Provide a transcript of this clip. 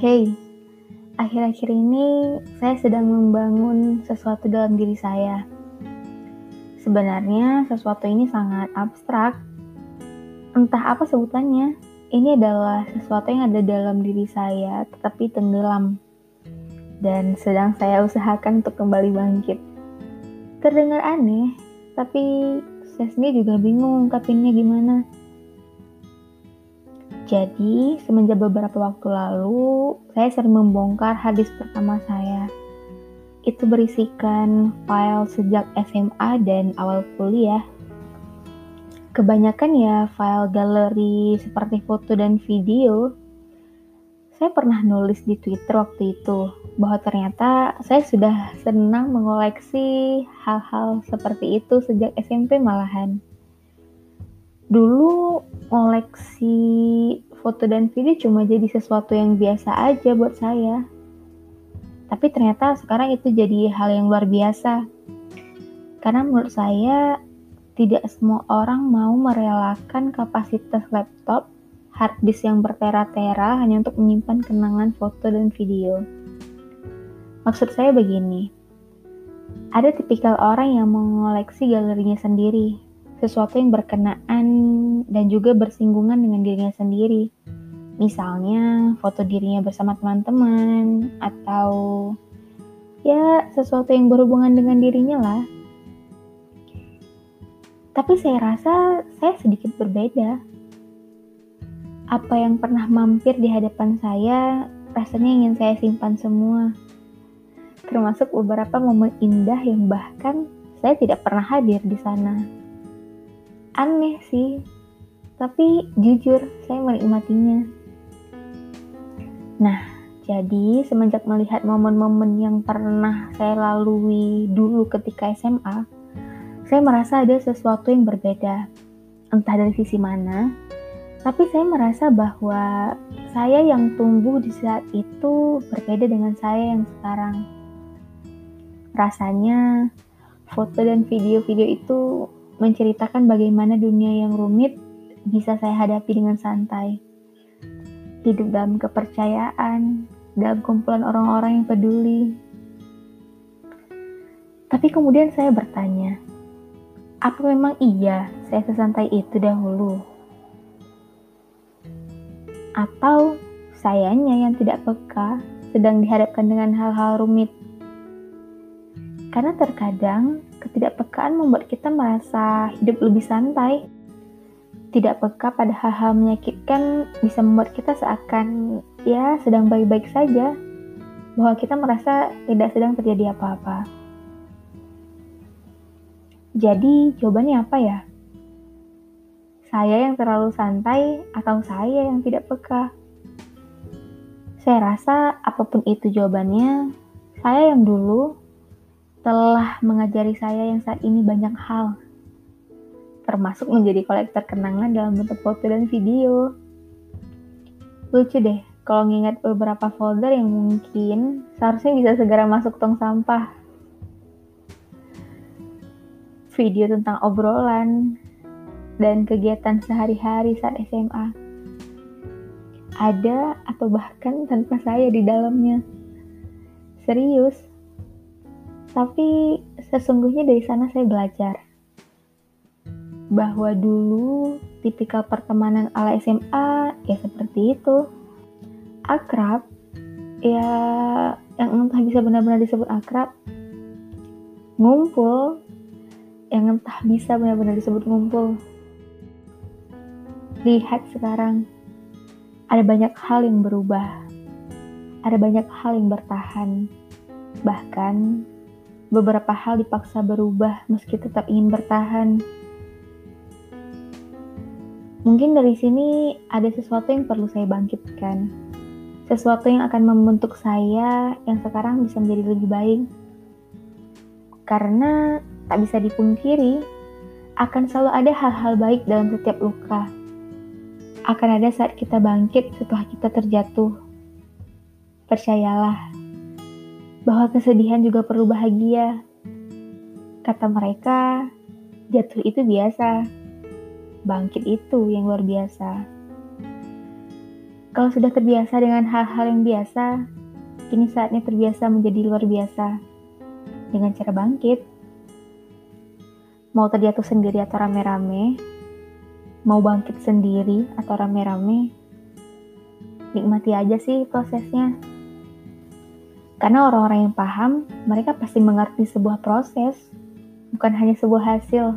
Hey, akhir-akhir ini saya sedang membangun sesuatu dalam diri saya. Sebenarnya sesuatu ini sangat abstrak. Entah apa sebutannya, ini adalah sesuatu yang ada dalam diri saya tetapi tenggelam. Dan sedang saya usahakan untuk kembali bangkit. Terdengar aneh, tapi saya sendiri juga bingung ungkapinnya gimana. Jadi, semenjak beberapa waktu lalu, saya sering membongkar hadis pertama saya. Itu berisikan file sejak SMA dan awal kuliah. Kebanyakan ya file galeri seperti foto dan video. Saya pernah nulis di Twitter waktu itu bahwa ternyata saya sudah senang mengoleksi hal-hal seperti itu sejak SMP malahan. Dulu koleksi foto dan video cuma jadi sesuatu yang biasa aja buat saya. Tapi ternyata sekarang itu jadi hal yang luar biasa. Karena menurut saya tidak semua orang mau merelakan kapasitas laptop hard disk yang bertera-tera hanya untuk menyimpan kenangan foto dan video. Maksud saya begini, ada tipikal orang yang mengoleksi galerinya sendiri, sesuatu yang berkenaan dan juga bersinggungan dengan dirinya sendiri. Misalnya foto dirinya bersama teman-teman atau ya sesuatu yang berhubungan dengan dirinya lah. Tapi saya rasa saya sedikit berbeda. Apa yang pernah mampir di hadapan saya rasanya ingin saya simpan semua. Termasuk beberapa momen indah yang bahkan saya tidak pernah hadir di sana aneh sih. Tapi jujur saya menikmatinya. Nah jadi semenjak melihat momen-momen yang pernah saya lalui dulu ketika SMA saya merasa ada sesuatu yang berbeda. Entah dari sisi mana tapi saya merasa bahwa saya yang tumbuh di saat itu berbeda dengan saya yang sekarang. Rasanya foto dan video-video itu menceritakan bagaimana dunia yang rumit bisa saya hadapi dengan santai. Hidup dalam kepercayaan, dalam kumpulan orang-orang yang peduli. Tapi kemudian saya bertanya, apa memang iya saya sesantai itu dahulu? Atau sayanya yang tidak peka sedang dihadapkan dengan hal-hal rumit? Karena terkadang ketidakpekaan membuat kita merasa hidup lebih santai. Tidak peka pada hal-hal menyakitkan bisa membuat kita seakan ya sedang baik-baik saja, bahwa kita merasa tidak sedang terjadi apa-apa. Jadi jawabannya apa ya? Saya yang terlalu santai atau saya yang tidak peka? Saya rasa apa pun itu jawabannya, saya yang dulu telah mengajari saya yang saat ini banyak hal, termasuk menjadi kolektor kenangan dalam bentuk foto dan video. Lucu deh, kalau ngingat beberapa folder yang mungkin seharusnya bisa segera masuk tong sampah. Video tentang obrolan dan kegiatan sehari-hari saat SMA. Ada atau bahkan tanpa saya di dalamnya. Serius, tapi sesungguhnya dari sana saya belajar bahwa dulu tipikal pertemanan ala SMA ya seperti itu. Akrab ya yang entah bisa benar-benar disebut akrab. Ngumpul yang entah bisa benar-benar disebut ngumpul. Lihat sekarang, ada banyak hal yang berubah. Ada banyak hal yang bertahan. Bahkan beberapa hal dipaksa berubah meski tetap ingin bertahan. Mungkin dari sini ada sesuatu yang perlu saya bangkitkan. Sesuatu yang akan membentuk saya yang sekarang bisa menjadi lebih baik. Karena tak bisa dipungkiri, akan selalu ada hal-hal baik dalam setiap luka. Akan ada saat kita bangkit setelah kita terjatuh. Percayalah, bahwa kesedihan juga perlu bahagia. Kata mereka, jatuh itu biasa, bangkit itu yang luar biasa. Kalau sudah terbiasa dengan hal-hal yang biasa, kini saatnya terbiasa menjadi luar biasa dengan cara bangkit. Mau terjatuh sendiri atau rame-rame, mau bangkit sendiri atau rame-rame, nikmati aja sih prosesnya. Karena orang-orang yang paham, mereka pasti mengerti sebuah proses, bukan hanya sebuah hasil.